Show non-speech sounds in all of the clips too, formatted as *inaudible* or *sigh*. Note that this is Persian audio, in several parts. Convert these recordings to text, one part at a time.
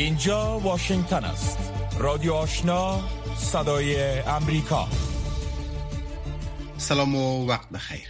اینجا واشنگتن است. رادیو آشنا صدای امریکا. سلام و وقت بخیر.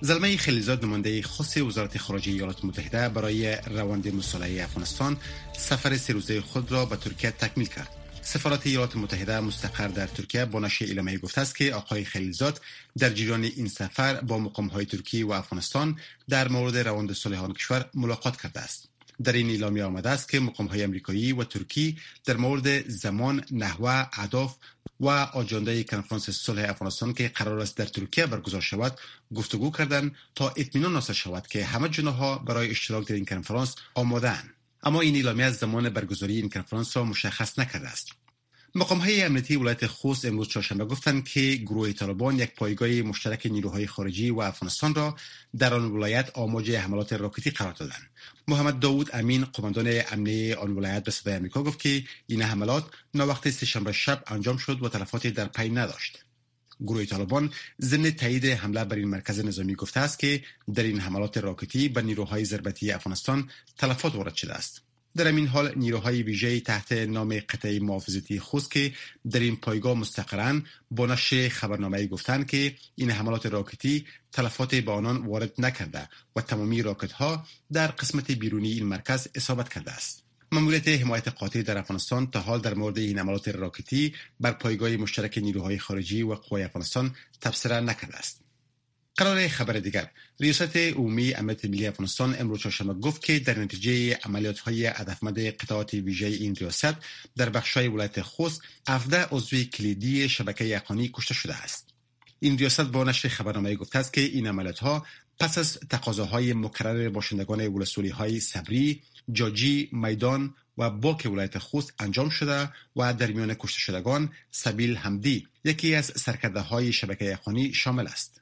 زلمه خلیزاد نماینده خاص وزارت خارجه ایالات متحده برای روند مصالحه افغانستان سفر سه روزه خود را به ترکیه تکمیل کرد. سفارت ایالات متحده مستقر در ترکیه با نشر اعلامیه گفته است که آقای خلیزاد در جریان این سفر با مقام های ترکیه و افغانستان در مورد روند صلح آن کشور ملاقات کرده است. در این اعلامیه آمده است که مقام های امریکایی و ترکی در مورد زمان، نحوه، اهداف و آجانده کنفرانس صلح افغانستان که قرار است در ترکیه برگزار شود گفتگو کردند تا اطمینان حاصل شود که همه جناها برای اشتراک در این کنفرانس آمادهاند. اما این اعلامیه از زمان برگزاری این کنفرانس را مشخص نکرده است. مقام های امنیتی ولایت خوست امروز چهارشنبه گفتند که گروه طالبان یک پایگاه مشترک نیروهای خارجی و افغانستان را در آن ولایت آماج حملات راکتی قرار دادند محمد داوود امین قماندان امنی آن ولایت به صدای آمریکا گفت که این حملات وقت سهشنبه شب انجام شد و تلفاتی در پی نداشت. گروه طالبان ضمن تایید حمله بر این مرکز نظامی گفته است که در این حملات راکتی به نیروهای ضربتی افغانستان تلفات وارد شده است. در این حال نیروهای ویژه تحت نام قطعه محافظتی خوست که در این پایگاه مستقرن با نشر خبرنامه گفتند که این حملات راکتی تلفات به آنان وارد نکرده و تمامی راکت ها در قسمت بیرونی این مرکز اصابت کرده است. ماموریت حمایت قاطع در افغانستان تا حال در مورد این حملات راکتی بر پایگاه مشترک نیروهای خارجی و قوای افغانستان تبصره نکرده است. قرار خبر دیگر. ریاست عمومی امنیت ملی افغانستان امروز چهارشنبه گفت که در نتیجه عملیات های هدفمند قطعات ویژه این ریاست در بخش های ولایت خوست 17 عضو کلیدی شبکه یقانی کشته شده است. این ریاست با نشر خبرنامه گفته است که این عملیات ها پس از تقاضاهای مکرر باشندگان ولسوالی های صبری جاجی میدان و باک ولایت خوست انجام شده و در میان کشته شدگان سبیل همدی یکی از سرکرده های شبکه یقانی شامل است.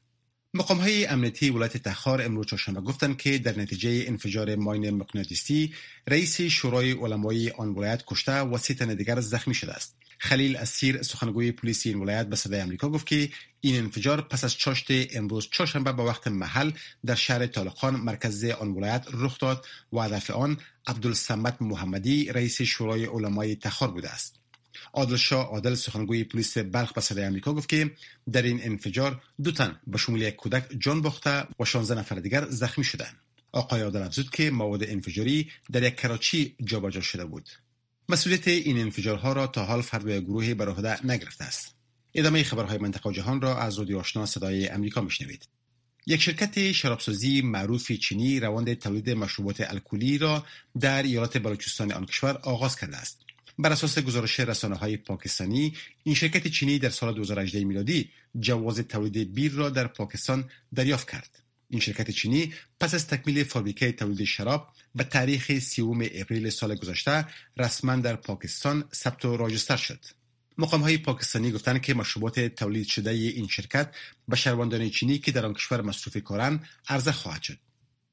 مقام های امنیتی ولایت تخار امروز چهارشنبه گفتند که در نتیجه انفجار ماین مقناطیسی رئیس شورای علمای آن ولایت کشته و سه تن دیگر زخمی شده است. خلیل اسیر سخنگوی پلیس این ولایت به صدای آمریکا گفت که این انفجار پس از چاشت امروز چهارشنبه به وقت محل در شهر طالقان مرکز آن ولایت رخ داد و هدف آن عبدالصمد محمدی رئیس شورای علمای تخار بوده است. عادل شاه عادل سخنگوی پلیس بلخ به صدای آمریکا گفت که در این انفجار دو تن به شمول یک کودک جان باخته و 16 نفر دیگر زخمی شدند. آقای عادل افزود که مواد انفجاری در یک کراچی جابجا شده بود. مسئولیت این انفجارها را تا حال فرد گروهی بر عهده نگرفته است. ادامه خبرهای منطقه و جهان را از رادیو آشنا صدای امریکا میشنوید. یک شرکت شرابسازی معروف چینی روند تولید مشروبات الکلی را در ایالات بلوچستان آن کشور آغاز کرده است. بر اساس گزارش رسانه های پاکستانی این شرکت چینی در سال 2018 میلادی جواز تولید بیر را در پاکستان دریافت کرد. این شرکت چینی پس از تکمیل فابریکه تولید شراب به تاریخ 30 اپریل سال گذشته رسما در پاکستان ثبت و راجستر شد. مقام های پاکستانی گفتند که مشروبات تولید شده این شرکت به شهروندان چینی که در آن کشور مصروف کارند عرضه خواهد شد.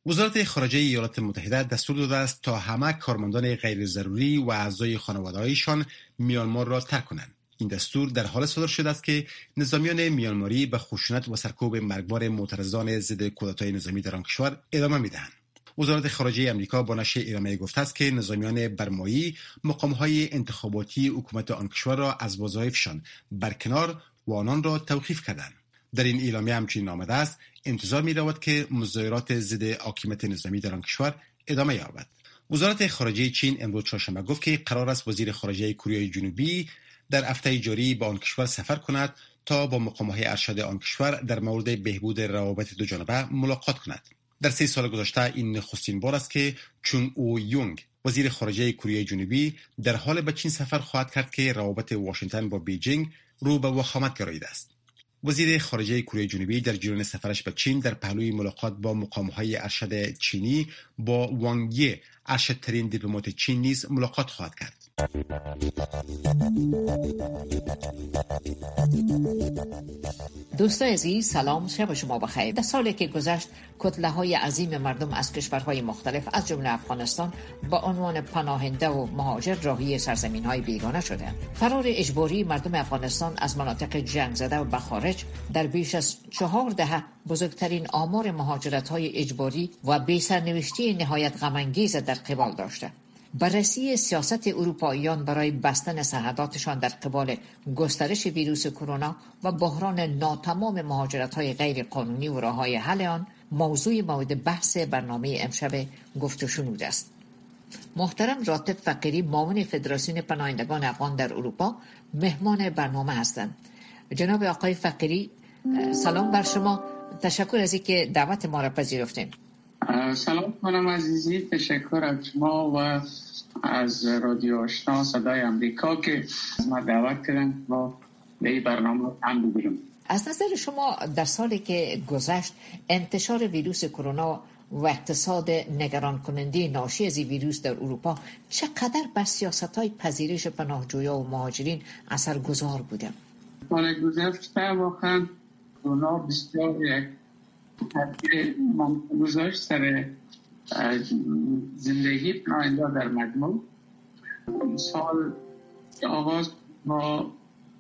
وزارت خارجه ایالات متحده دستور داده است تا همه کارمندان غیر ضروری و اعضای خانوادههایشان میانمار را ترک کنند. این دستور در حال صادر شده است که نظامیان میانماری به خشونت و سرکوب مرگبار معترضان ضد کودتای نظامی در آن کشور ادامه می‌دهند. وزارت خارجه امریکا با نشر اعلامیه گفته است که نظامیان برمایی مقامهای انتخاباتی حکومت آن کشور را از وظایفشان برکنار و آنان را توقیف کردند. در این اعلامیه همچنین آمده است. انتظار می رود که مظاهرات ضد حاکمیت نظامی در آن کشور ادامه یابد. وزارت خارجه چین امروز چهارشنبه گفت که قرار است وزیر خارجه کره جنوبی در هفته جاری به آن کشور سفر کند تا با مقام های ارشد آن کشور در مورد بهبود روابط دو جانبه ملاقات کند. در سه سال گذشته این نخستین بار است که چون او یونگ وزیر خارجه کره جنوبی در حال به چین سفر خواهد کرد که روابط واشنگتن با بیجینگ رو به وخامت گراییده است. وزیر خارجه کره جنوبی در جریان سفرش به چین در پهلوی ملاقات با مقامهای ارشد چینی با وانگی ارشدترین دیپلمات چین نیز ملاقات خواهد کرد. دوستای عزیز سلام. شب شما بخیر. در سالی که گذشت کتله های عظیم مردم از کشورهای مختلف از جمله افغانستان با عنوان پناهنده و مهاجر راهی سرزمین های بیگانه شده. فرار اجباری مردم افغانستان از مناطق جنگ زده و به خارج در بیش از چهار دهه بزرگترین آمار مهاجرت های اجباری و بی سرنوشتی نهایت غمانگیز در قبال داشته. بررسی سیاست اروپاییان برای بستن سرحداتشان در قبال گسترش ویروس کرونا و بحران ناتمام مهاجرت های غیر قانونی و راه های حل آن موضوع مورد بحث برنامه امشب گفت و شنود است. محترم راتب فقیری معاون فدراسیون پناهندگان افغان در اروپا مهمان برنامه هستند. جناب آقای فقیری سلام بر شما. تشکر از اینکه دعوت ما را پذیرفتیم سلام خانم عزیزی تشکر از شما و از رادیو آشنا صدای امریکا که ما دعوت کردن با به این برنامه هم بگیرم از نظر شما در سالی که گذشت انتشار ویروس کرونا و اقتصاد نگران کننده ناشی از این ویروس در اروپا چقدر بر سیاست های پذیرش پناهجویا و مهاجرین اثر گذار بوده؟ سال گذشته واقعا کرونا بسیار یک گذاشت سر زندگی پناهنده در مجموع. سال آغاز ما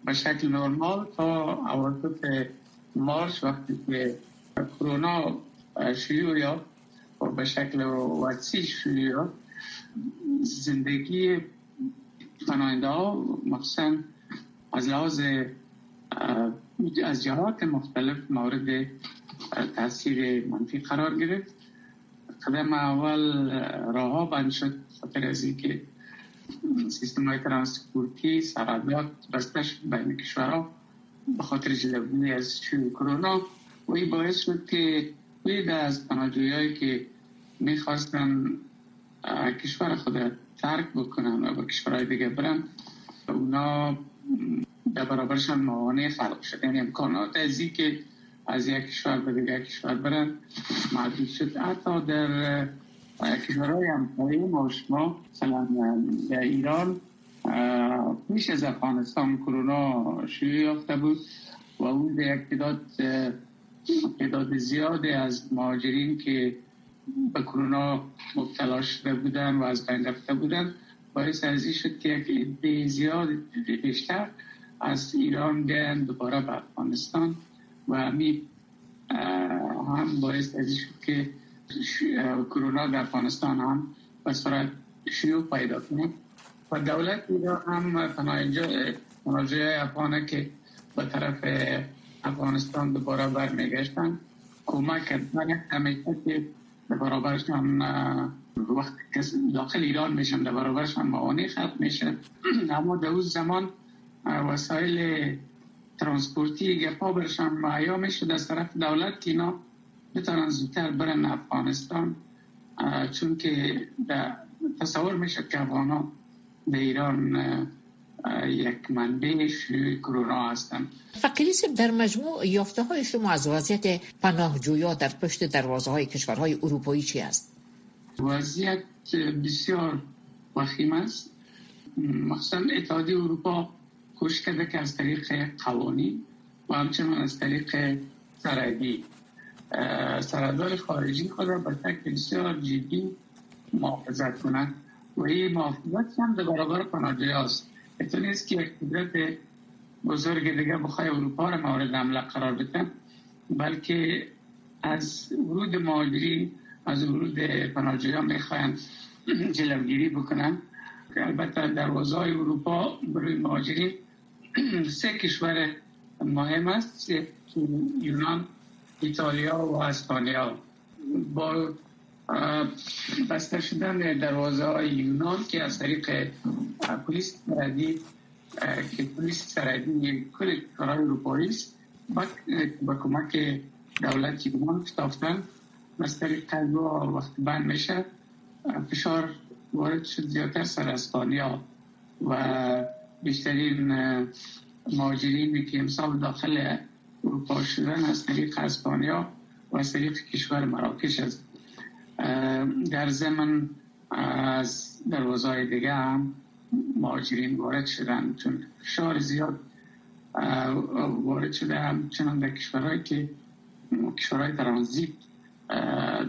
به شکل نرمال تا اواسط مارچ وقتی که کرونا شیوع یا به شکل وسیع شیوع زندگی پناهنده ها مخصوصا از لحاظ از جهات مختلف مورد تاثیر منفی قرار گرفت. قدم اول راه ها بند شد. خاطر از که سیستم های ترانسپورتی سرادات بسته شد بین کشورها به خاطر جلوگیری از شیوع کرونا و این باعث شد که بید از که می‌خواستن کشور خود ترک بکنن و به کشورهای دیگه برن اونا در برابرشان موانع خلق شد. یعنی امکانات از که از یک کشور به دیگر کشور برن. محدود شد. حتی در کشورهای همسایه ما شما مثلا در ایران پیش از افغانستان کرونا شیوع یافته بود و اون به یک تعداد تعداد زیادی از مهاجرین که به کرونا مبتلا شده بودن و از بین رفته بودن باعث ارزی شد که یک عده زیاد بیشتر از ایران بیان دوباره به افغانستان. و می هم باعث ارزی شد که کرونا در افغانستان هم به صورت شیوع پیدا کنه. و دولت ایران هم پناهجوی افغانه که به طرف افغانستان دوباره برمیگشتن. کمک کردن همیشه که برابرشان وقتی که داخل ایران میشن در برابرشان موانع خلق میشه. *clears throat* اما در اون زمان وسایل ترانسپورتی گپا برشان معیا میشه از طرف دولت که اینا بتانن زودتر برن افغانستان چون که تصور میشه که افغانا به ایران یک منبع کرونا هستن فقیری در مجموع یافته های شما از وضعیت پناهجویا در پشت دروازه های کشورهای اروپایی چی است؟ وضعیت بسیار وخیم است مخصوصا اتحادی اروپا کوشش کرده که از طریق قوانین و همچنان از طریق سرعدی سرعدار خارجی خود را به تک بسیار جدی محافظت کنند و این محافظت هم در برابر پناهجوی است. نیست که یک قدرت بزرگ دیگه بخواه اروپا را مورد حمله قرار بده بلکه از ورود مهاجری از ورود پناهجویان می‌خواهند جلوگیری بکنن. که البته دروازه های اروپا برای مهاجرین *clears throat* سه کشور مهم است یونان ایتالیا و اسپانیا. با بسته شدن دروازه های یونان که از طریق پلیس سرحدی که پلیس سرحدی کل کارهای اروپایی است با کمک دولت یونان شتافتن از طریق وقت بند میشه فشار وارد شد زیادتر سر اسپانیا و بیشترین مهاجرینی که امسال داخل اروپا شدن از طریق اسپانیا و از طریق کشور مراکش است. در زمن از دروازه دیگه هم مهاجرین وارد شدن. چون فشار زیاد وارد شده هم چنان در کشورهایی که کشورهای ترانزیت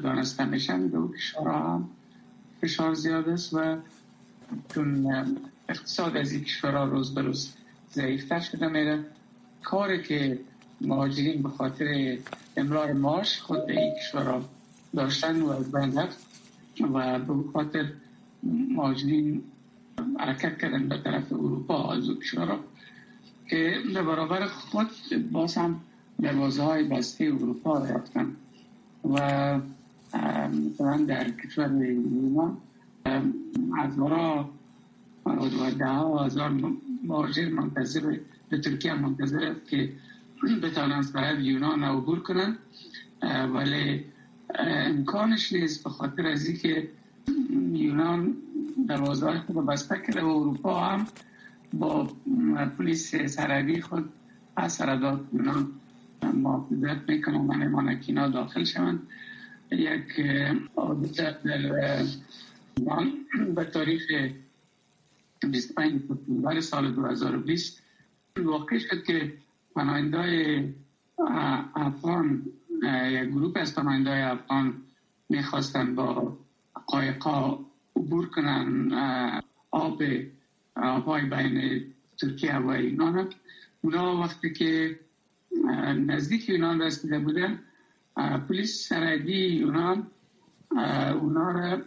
دانسته میشن دو کشورها هم فشار زیاد است و چون اقتصاد از این روز به روز ضعیفتر شده میره. کاری که مهاجرین به خاطر امرار ماش خود به این داشتن و از بین و به خاطر مهاجرین حرکت کردن به طرف اروپا از کشورها که در برابر خود باز هم دروازه های بسته اروپا رفتن و مثلا در کشور یونان از برا و ده هزار مهاجر منتظر به ترکیه منتظر که بتانن از برای یونان عبور کنن. ولی امکانش نیست به خاطر از که یونان دروازه خود بسته کرده و اروپا هم با پلیس سرحدی خود از سرداد یونان محافظت می‌کنن و نمانه که داخل شوند. یک عادت در به تاریخ 25 سپتامبر سال 2020 واقع شد که پناهنده افغان یک گروه از پناهنده افغان می‌خواستن با قایقا عبور کنن آب آبای بین ترکیه و ایران. اونا وقتی که نزدیک یونان رسیده بودن پلیس سرحدی یونان اونا را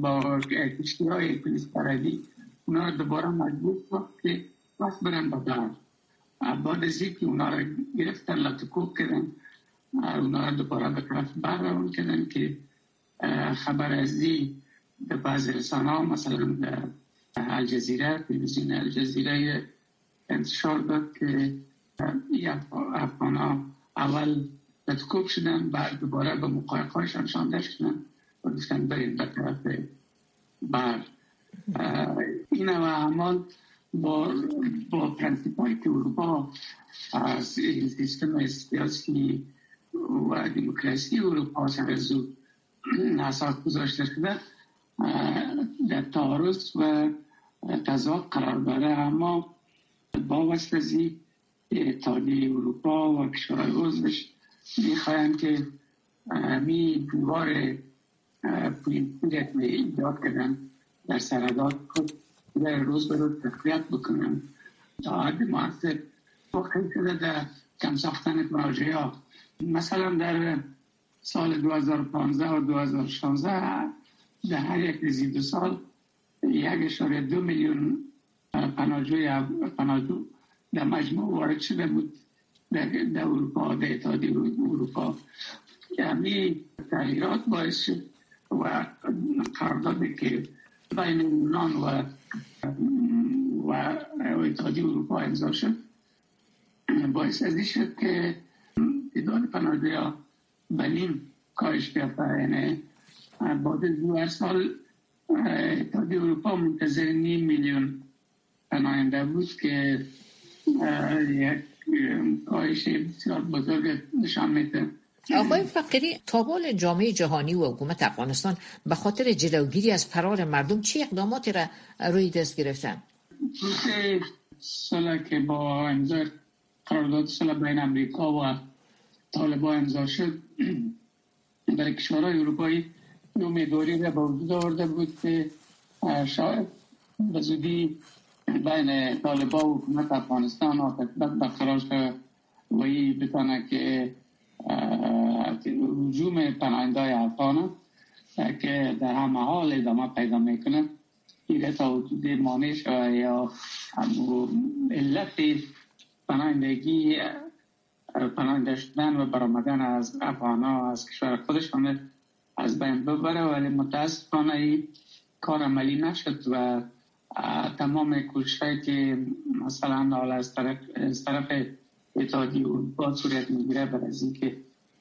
با کشتی های پلیس سرحدی اونا را دوباره مجبور کرد که پس برن با دار بعد از که اونا را گرفتن لطکوب کردن اونا را دوباره به طرف بر روان کردن که خبر ازی در بعض رسانه ها مثلا در الجزیره تلویزیون الجزیره انتشار داد که افغان ها اول لطکوب شدن بعد دوباره به مقایق هایشان شانده شدن و گفتن برید به طرف بر این و اعمال با با پرنسیپ های که اروپا از سیستم سیاسی و دموکراسی اروپا سر زود اساس گذاشته شده در تارس و تضاد قرار داره اما با وسلزی اتحادیه اروپا و کشورهای عضوش می‌خوایم که می دیوار پولیت ایجاد کردن در سرداد خود در روز به روز تقویت بکنن تا حد موثر واقع شده در کم ساختن ها. مثلا در سال 2015 و 2016 در هر یک از دو سال یک اشاره دو میلیون پناهجوی پناهجو در مجموع وارد شده بود در, در اروپا در اتحادیه اروپا. یعنی تغییرات باعث شد و قراردادی که بین یونان و و اتحادیه اروپا امضا شد. باعث ازی شد که تعداد پناهجوی ها بلیم کاهش بیافته یعنی بعد از دو سال اتحادیه اروپا منتظر نیم میلیون پناهنده بود که یک کاهش بسیار بزرگ نشان میده. آقای فقیری تابال جامعه جهانی و حکومت افغانستان به خاطر جلوگیری از فرار مردم چه اقداماتی را روی دست گرفتن؟ سال که با امضا قرارداد سال بین امریکا و طالبا امضا شد در کشورهای اروپایی امیدواری را به وجود آورده بود که شاید به زودی بین طالبا و حکومت افغانستان آتشبس برقرار شد و بتانه که رجوم پناهنده های افغان که در همه حال ادامه پیدا می‌کنه. این تا وجود مانع یا علت پناهندگی پناهنده شدن و برآمدن از افغان ها از کشور خودشان از بین ببره. ولی متاسفانه این کار عملی نشد و تمام کوشش که مثلا حالا از طرف, از طرف اتحادی اروپا صورت می‌گیره بر از اینکه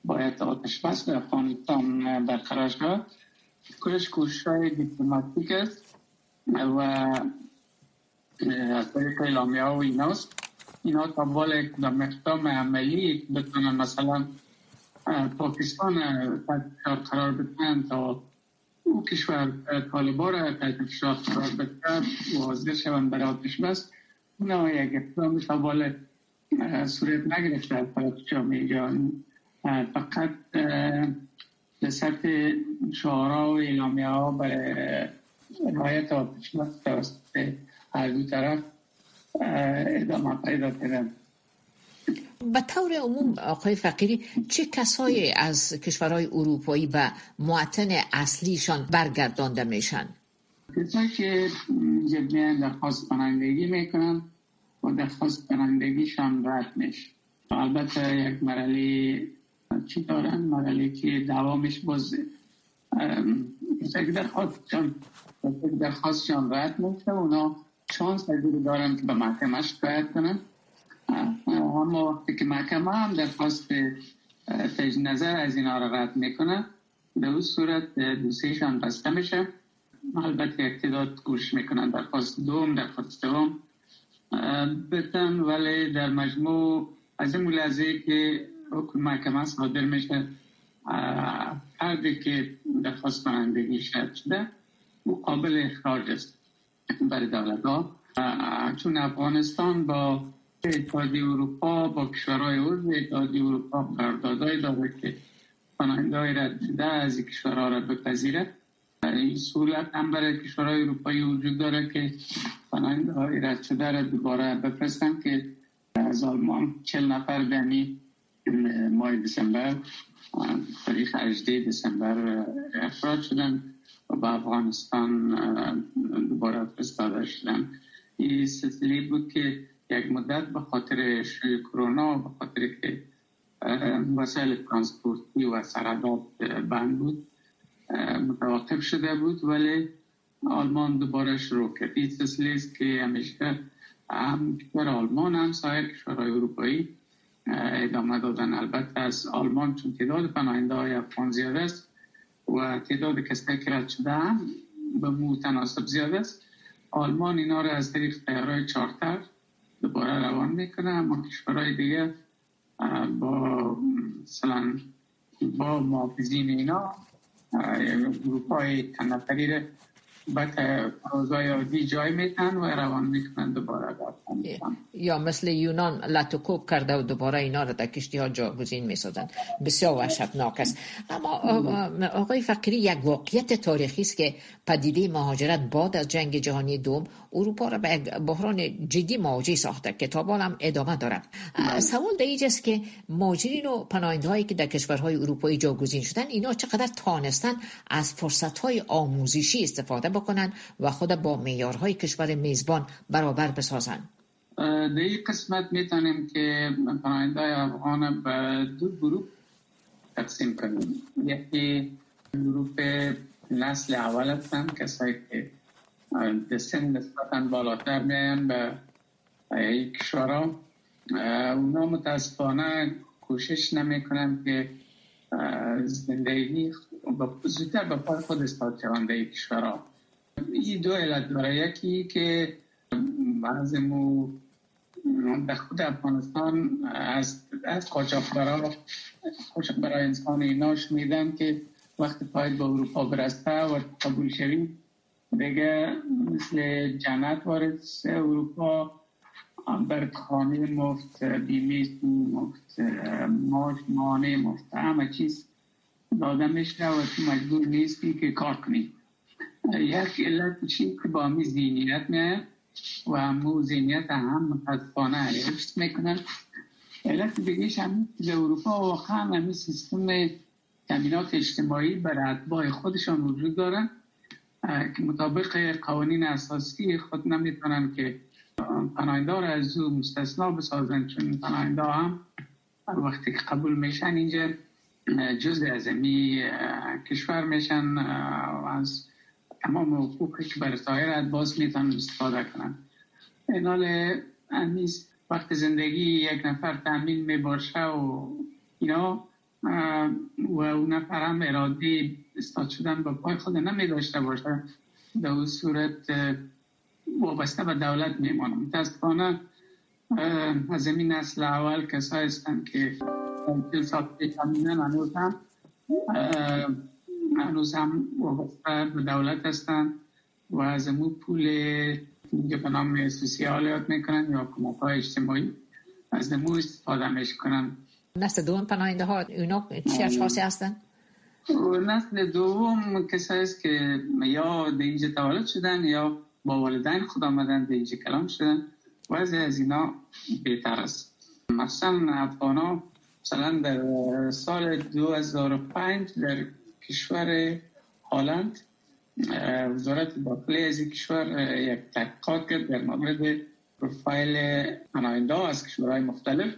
باید آتش بس به افغانستان برقرار شود کلش کوشش دیپلماتیک است و از طریق اعلامیه و ایناست. اینا تا بال کدام اقدام عملی بتونن مثلا پاکستان تحت قرار بدن تا او کشور طالبا را تحت فشار قرار بده و حاضر شوند برای آتش بس. اونا یک اقدام تا صورت نگرفته طرف جامعه جهانی فقط به سطح شعارها و اعلامیه ها برای رایت آتش بس توسط هر دو طرف ادامه پیدا کردن به طور عموم آقای فقیری چه کسایی از کشورهای اروپایی به معتن اصلیشان برگردانده میشن؟ کسایی که اینجا درخواست پناهندگی می‌کنن و درخواست پناهندگیشان رد میشه. البته یک مرحله چی دارن؟ مرحله که دوامش باز که درخواستشان درخواستشان رد میشه اونا شانس دارن که به محکمه شکایت کنن. اما وقتی که محکمه هم درخواست تجدید نظر از اینا را رد می‌کنه به اون صورت دوسیشان بسته میشه. البته یک تعداد گوش می‌کنن. درخواست دوم درخواست دوم بتن ولی در مجموع از این ملحظه که حکم محکمه صادر میشه فردی که درخواست کنندگی شد شده او قابل اخراج است برای دولت ها چون افغانستان با اتحادیه اروپا با کشورهای عضو اتحادیه اروپا قراردادهایی داره که پناهنده های رد شده از کشورها را بپذیره این سهولت هم برای کشورهای اروپایی وجود داره که پناهنده های رد شده را دوباره بفرستن که از آلمان چل نفر دمی ماه دسامبر تاریخ 18 دسامبر افراد شدن و به افغانستان دوباره فرستاده شدن. این سلسله بود که یک مدت به خاطر شوی کرونا به خاطر که وسایل ترانسپورتی و سرحدات بند بود. متوقف شده بود ولی آلمان دوباره شروع کرد. این سلسله است که همیشه هم کشور آلمان هم سایر کشورهای اروپایی ادامه دادن. البته از آلمان چون تعداد پناهنده های افغان زیاد است و تعداد کسایی که رد شده هم به متناسب زیاد است. آلمان اینا رو از طریق تیارای چارتر دوباره روان می‌کنه اما کشورهای دیگه با مثلا با محافظین اینا اروپای تنفری بعد روزای عادی جای میتن و روان می‌کنن دوباره یا مثل یونان لطوکوب کرده و دوباره اینا رو در کشتی ها جاگزین می‌سازن. بسیار وحشتناک است. اما آقای فقری یک واقعیت تاریخی است که پدیده مهاجرت بعد از جنگ جهانی دوم اروپا را به بحران جدی مواجه ساخته. که تا هم ادامه دارد سوال در اینجاست که مهاجرین و هایی که در کشورهای اروپایی جاگزین شدن اینا چقدر تانستن از فرصت های آموزشی استفاده بکنن و خود با معیارهای کشور میزبان برابر بسازن. در این قسمت می‌تونیم که پناهنده افغان به دو گروه تقسیم کنیم. یکی گروه نسل اول هستن کسایی که در سن نسبتا بالاتر میاین به یک کشورها اونا متاسفانه کوشش نمی‌کنن که زندگی زودتر به پای خود استاد شوند در کشورها این دو علت داره. یکی که بعض مو در خود افغانستان از از قاچاقبرا برای انسان ایناش میدن که وقتی پاید به اروپا برسته و قبول شوی دیگه مثل جنت وارد اروپا بر خانه مفت بیمه مفت ماش مانه مفت همه چیز داده میشه و تو مجبور نیستی که کار کنی. یک علت چی که با می زینیت میاد و همو زینیت هم متاسفانه حفظ می‌کنن. علت دیگهش هم در اروپا واقعا همین سیستم تامینات اجتماعی بر اتباع خودشان وجود دارن که مطابق قوانین اساسی خود نمی‌تونن که پناهنده را از او مستثنا بسازن چون پناهنده هم وقتی که قبول میشن اینجا جز از امی کشور میشن و از تمام حقوقی که برای سایر باز می‌تونن استفاده کنن. این حال وقت زندگی یک نفر تامین می‌باشه و اینا و اون نفر هم اراده استاد شدن با پای خود نمی داشته باشه. در اون صورت وابسته به دولت میمانه متاسفانه از این نسل اول کسایی هستند که سال پیش هنوز هم هنوز هم وابسته به دولت هستند و از امون پول که به نام سوسیال یاد می‌کنن یا کمک های اجتماعی از نمو استفاده می‌کنن نسل دوم پناهنده ها اونا چی اشخاصی هستن؟ نسل دوم کسایی است که یا در اینجا تولد شدن یا با والدین خود آمدن در اینجا کلام شدن. وضع از اینا بهتر است. مثلا افغان ها مثلا در سال 2005 در کشور هالند. وزارت داخلی از کشور یک تحقیقات کرد در مورد پروفایل پناهنده از کشورهای مختلف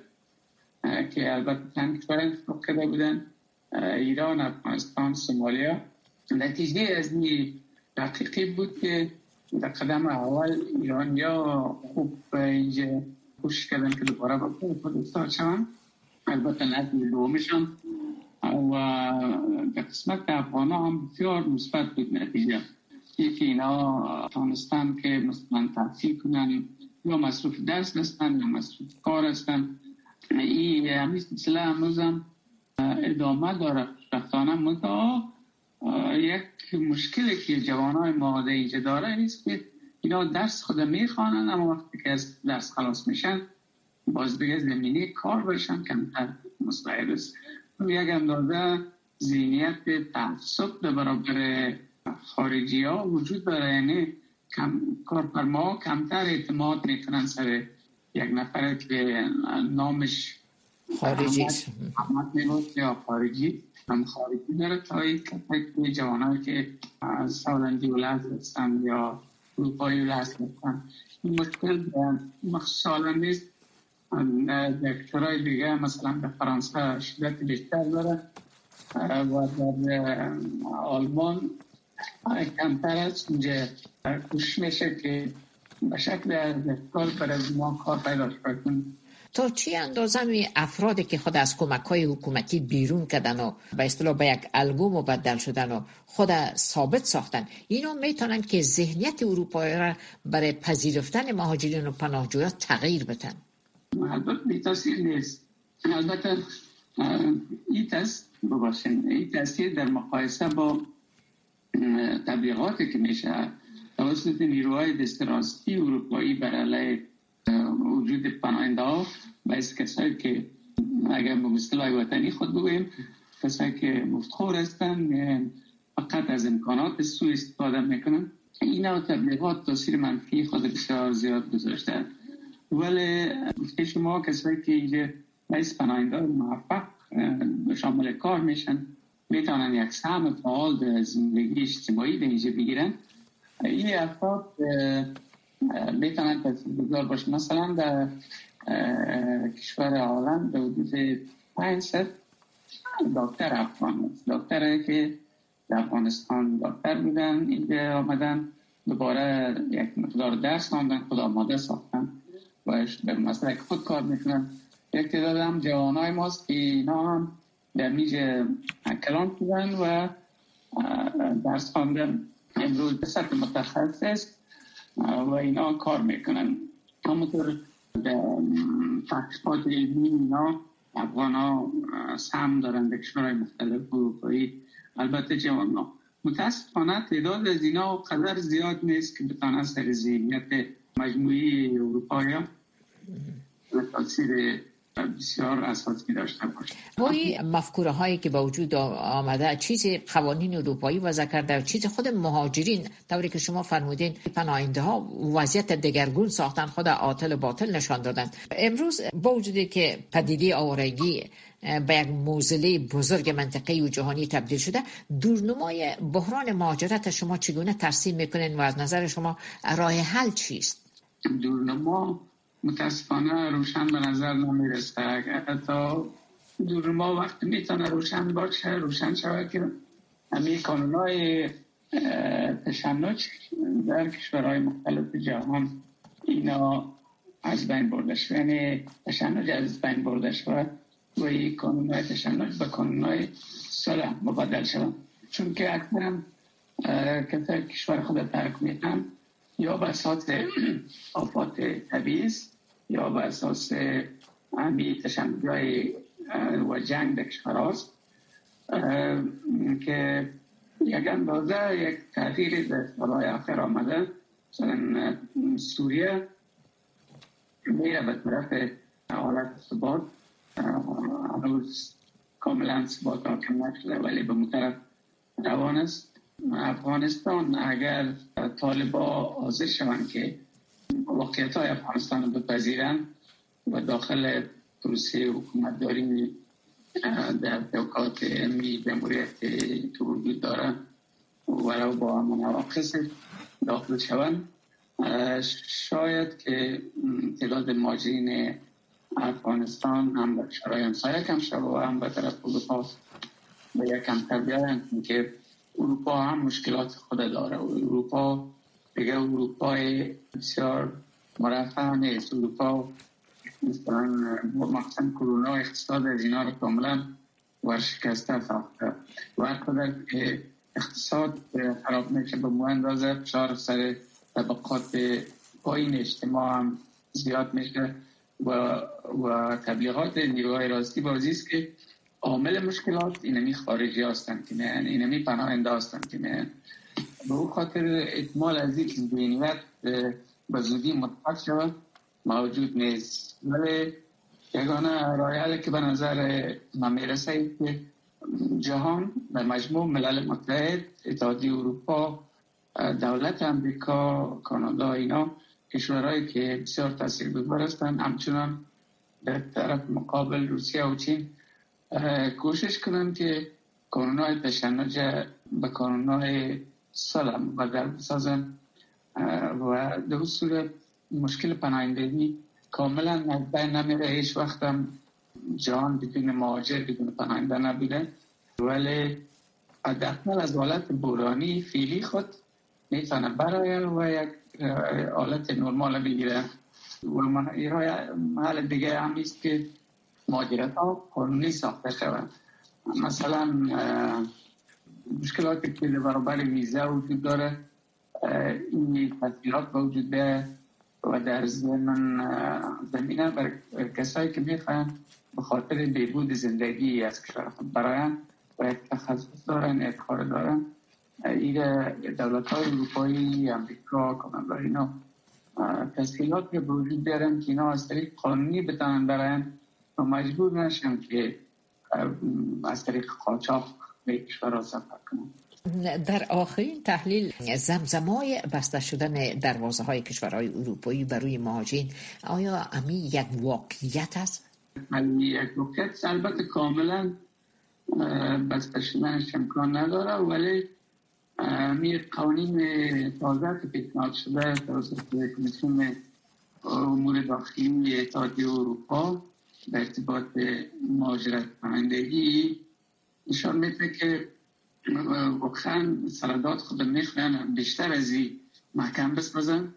که البته چند کشور انتخاب کرده بودن ایران، افغانستان، سومالیا. نتیجه از این تحقیقی بود که در قدم اول ایرانیا خوب اینجا کوشش کردن که دوباره با خود شوند البته نتیجه دومشان و در قسمت افغان هم بسیار مثبت بود نتیجه. یکی اینا تانستن که مثلا تحصیل کنن یا مصروف درس هستن یا مصروف کار هستن. این همین سلسله هنوز هم ادامه داره. رفتانه منطقه یک مشکلی که جوانای ما اینجا داره نیست که اینا درس خود می‌خوانن اما وقتی که از درس خلاص میشن باز دیگه زمینه کار بشن کمتر مستعد است یک اندازه ذهنیت تعصب در برابر خارجی ها وجود داره. یعنی کم کارفرما کمتر اعتماد می‌کنن سر یک نفر که نامش خارجی. یا خارجی. هم خارجی داره تا این جوان که سالندی ولد هستن یا اروپایی ولد هستن. این مشکل مخصوصا نیست. در کشورهای دیگه مثلا به فرانسه شدت بیشتر داره و در آلمان کمتر است. اونجا کوشش میشه که به شکل پر از ما کار پیدا کنیم. تا چی اندازه افرادی که خود از کمک های حکومتی بیرون کردن و به اصطلاح به یک الگو مبدل شدن و خود ثابت ساختن اینا می‌تونن که ذهنیت اروپایی را برای پذیرفتن مهاجرین و پناهجویان تغییر بدن؟ البته تاثیر نیست. البته این تست بباشین تاثیر در مقایسه با تبلیغاتی که میشه توسط نیروهای دستراستی اروپایی بر علیه وجود پناهنده ها باعث کسایی که اگر به مصطلح وطنی خود بگویم کسایی که مفتخور هستن فقط از امکانات سو استفاده می‌کنن. این نوع تبلیغات تاثیر منفی خود بسیار زیاد گذاشته ولی شما کسایی که باعث پناهنده موفق شامل کار میشن می‌تونن یک سهم فعال در زندگی اجتماعی در اینجا بگیرن. این افراد می‌تونن تاثیرگذار باشه مثلا در کشور عالم در حدود 500 دکتر افغان دکتر که در افغانستان دکتر بودن اینجا آمدن دوباره یک مقدار درس خواندن خود آماده ساختن. و به مسئله خود کار می‌کنن. یک تعداد هم جوانای ماست که اینا هم در میج کلان شدن و درس خواندن. امروز به سطح متخصص و اینا کار می‌کنن. همونطور تحقیقات علمی اینا افغان ها سهم دارن در کشورهای مختلف اروپایی البته جوان ها متاسفانه تعداد از اینا قدر زیاد نیست که بتانن سر ذهنیت مجموعی اروپایی تاثیر بسیار اساسی داشته باشه. وای مفکوره هایی که با وجود آمده چیز قوانین اروپایی وضع کرده و چیز خود مهاجرین. طوری که شما فرمودین پناهنده ها وضعیت دگرگون ساختن خود عاطل باطل نشان دادن. امروز با وجودی که پدیده آوارگی به یک موزله بزرگ منطقه و جهانی تبدیل شده دورنمای بحران مهاجرت شما چگونه ترسیم می‌کنین و از نظر شما راه حل چیست؟ دورنما متاسفانه روشن به نظر نمی‌رسه. اگر تا ما وقت می‌تونه روشن باشه روشن شود که همه های تشنج در کشورهای مختلف جهان اینا از بین برده شد. یعنی تشنج از بین برده شد و این های تشنج به های صلح مبادل شد چون که اکثرا کشور خود ترک میتن یا به اساس آفات طبیعی یا به اساس همی تشنجای و جنگ در کشوراست که یک اندازه یک تغییر در سالهای آخر آمده. مثلا سوریه میره به طرف حالت ثبات هنوز کاملا ثبات حاکم نشده ولی به مطرف روان است. افغانستان اگر طالبا حاضر شوند که واقعیت های افغانستان رو بپذیرن و داخل پروسه حکومت داری در توقعات علمی جمهوریت که وجود دارن و ولو با مناقص داخل شوند. شاید که تعداد ماجرین افغانستان هم به شرای همسایه کم شد و هم به طرف اروپا به یک کمتر بیایند که اروپا هم مشکلات خود داره. اروپا دیگه اروپای بسیار مرفع نیست. اروپا مثلا مخصوصا کرونا اقتصاد از اینا رو کاملا ورشکسته ساخته. و که اقتصاد خراب میشه به مو اندازه فشار سر طبقات پایین اجتماع هم زیاد میشه و, و تبلیغات نیروهای راستی بازی است که عامل مشکلات اینمی خارجی هستند که نه اینمی پناهنده هستند که نه. به او خاطر احتمال از این ذهنیت به زودی مطلق شود موجود نیست. ولی یگانه رای که به نظر من می‌رسه که جهان به مجموع ملل متحد اتحادیه اروپا دولت امریکا کانادا اینا کشورهایی که بسیار تاثیر هستند همچنان در طرف مقابل روسیه و چین کوشش کنند که های تشنج به های سلام بدل بسازن و در صورت مشکل پناهندگی کاملا از نمیره. هیچ وقت هم جهان بدون مهاجر بدون پناهنده نبوده. ولی حداقل از حالت بورانی فیلی خود می‌تونه برای و یک حالت نرمال بگیره. و محل دیگه هم است که مهاجرت ها قانونی ساخته شود مثلا مشکلاتی که برابر ویزه وجود داره این تاثیرات وجود ده و در زمین زمینه بر کسایی که می‌خوان به خاطر بیبود زندگی از کشور خود براین و تخصص دارن اعتقار دارن. این دولت های اروپایی امریکا کانادا اینا تسهیلات که وجود دارن که اینا از طریق قانونی بتانن براین و مجبور نشن که از طریق قاچاق به کشور سفر کنن در آخرین تحلیل زمزمای بسته شدن دروازه های کشورهای اروپایی برای مهاجرین آیا امی یک واقعیت است؟ یک واقعیت البته کاملا بسته شدنش امکان نداره ولی می قوانین تازه که پیشنهاد شده توسط کمیسیون امور داخلی اتحادیه اروپا در ارتباط مهاجرت کنندگی نشان میده که واقعا سرداد خود می‌خوان بیشتر از این محکم بسازن.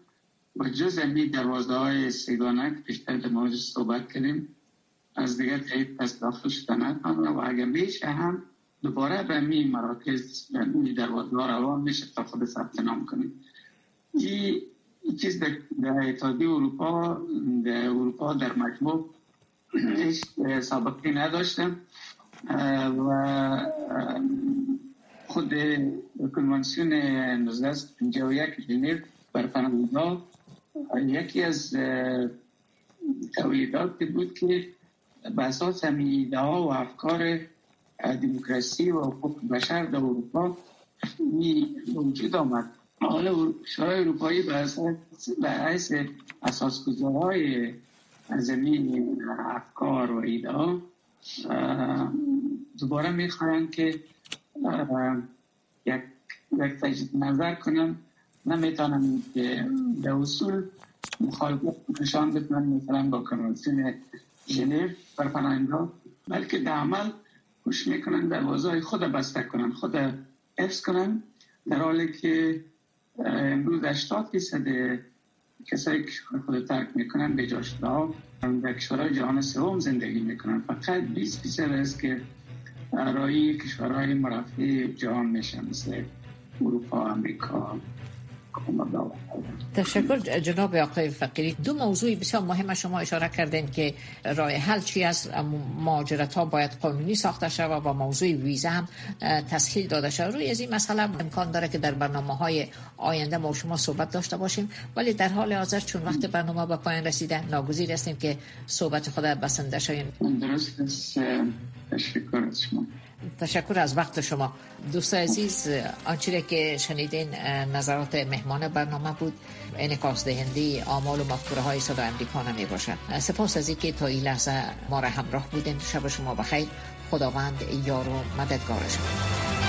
و جز امی دروازه های سیگانه که بیشتر در مورد صحبت کردیم از دیگر تایید پس داخل شدن و اگر میشه هم دوباره به می مراکز به می دروازه ها روان میشه تا خود ثبت نام کنیم. این چیز در اتحادیه اروپا در اروپا در مجموع سابقی نداشتم. و خود کنوانسیون 1951 ژنو بر پناهنده یکی از تولیدات بود که به اساس همیده ها و افکار دموکراسی و حقوق بشر در اروپا وجود آمد. حالا کشورهای اروپایی به حیث اساس گذارهای زمین افکار و ایده ها. دوباره می‌خواهند که یک یک نظر کنم. نمی‌تونم که در اصول مخالفت نشان بدن مثلا با کنوانسیون ژنو بر پناهنده بلکه در عمل کوشش می‌کنن دروازه خود بسته کنن خود حفظ کنن در حالی که امروز 80 فیصد کسایی که خود ترک می‌کنن به جاش در کشورهای جهان سوم زندگی می‌کنن. فقط 20 فیصد است که رای کشورهای مرفه جهان میشن مثل اروپا امریکا تشکر جناب آقای فقیری. دو موضوع بسیار مهم شما اشاره کردین که راه حل چی از ماجرت ها باید قانونی ساخته شود و با موضوع ویزا هم تسهیل داده شود. روی از این مسئله امکان داره که در برنامه های آینده ما شما صحبت داشته باشیم. ولی در حال حاضر چون وقت برنامه به پایان رسیده ناگزیر هستیم که صحبت خود بسنده شویم. درست تشکر از شما. تشکر از وقت شما. دوست عزیز آنچه که شنیدین نظرات مهمان برنامه بود. انعکاس دهنده آمال و مفکوره های صدا امریکا نمی باشد. سپاس از اینکه تا این لحظه ما را همراه بودین. شب شما بخیر. خداوند یار و مددگار شما.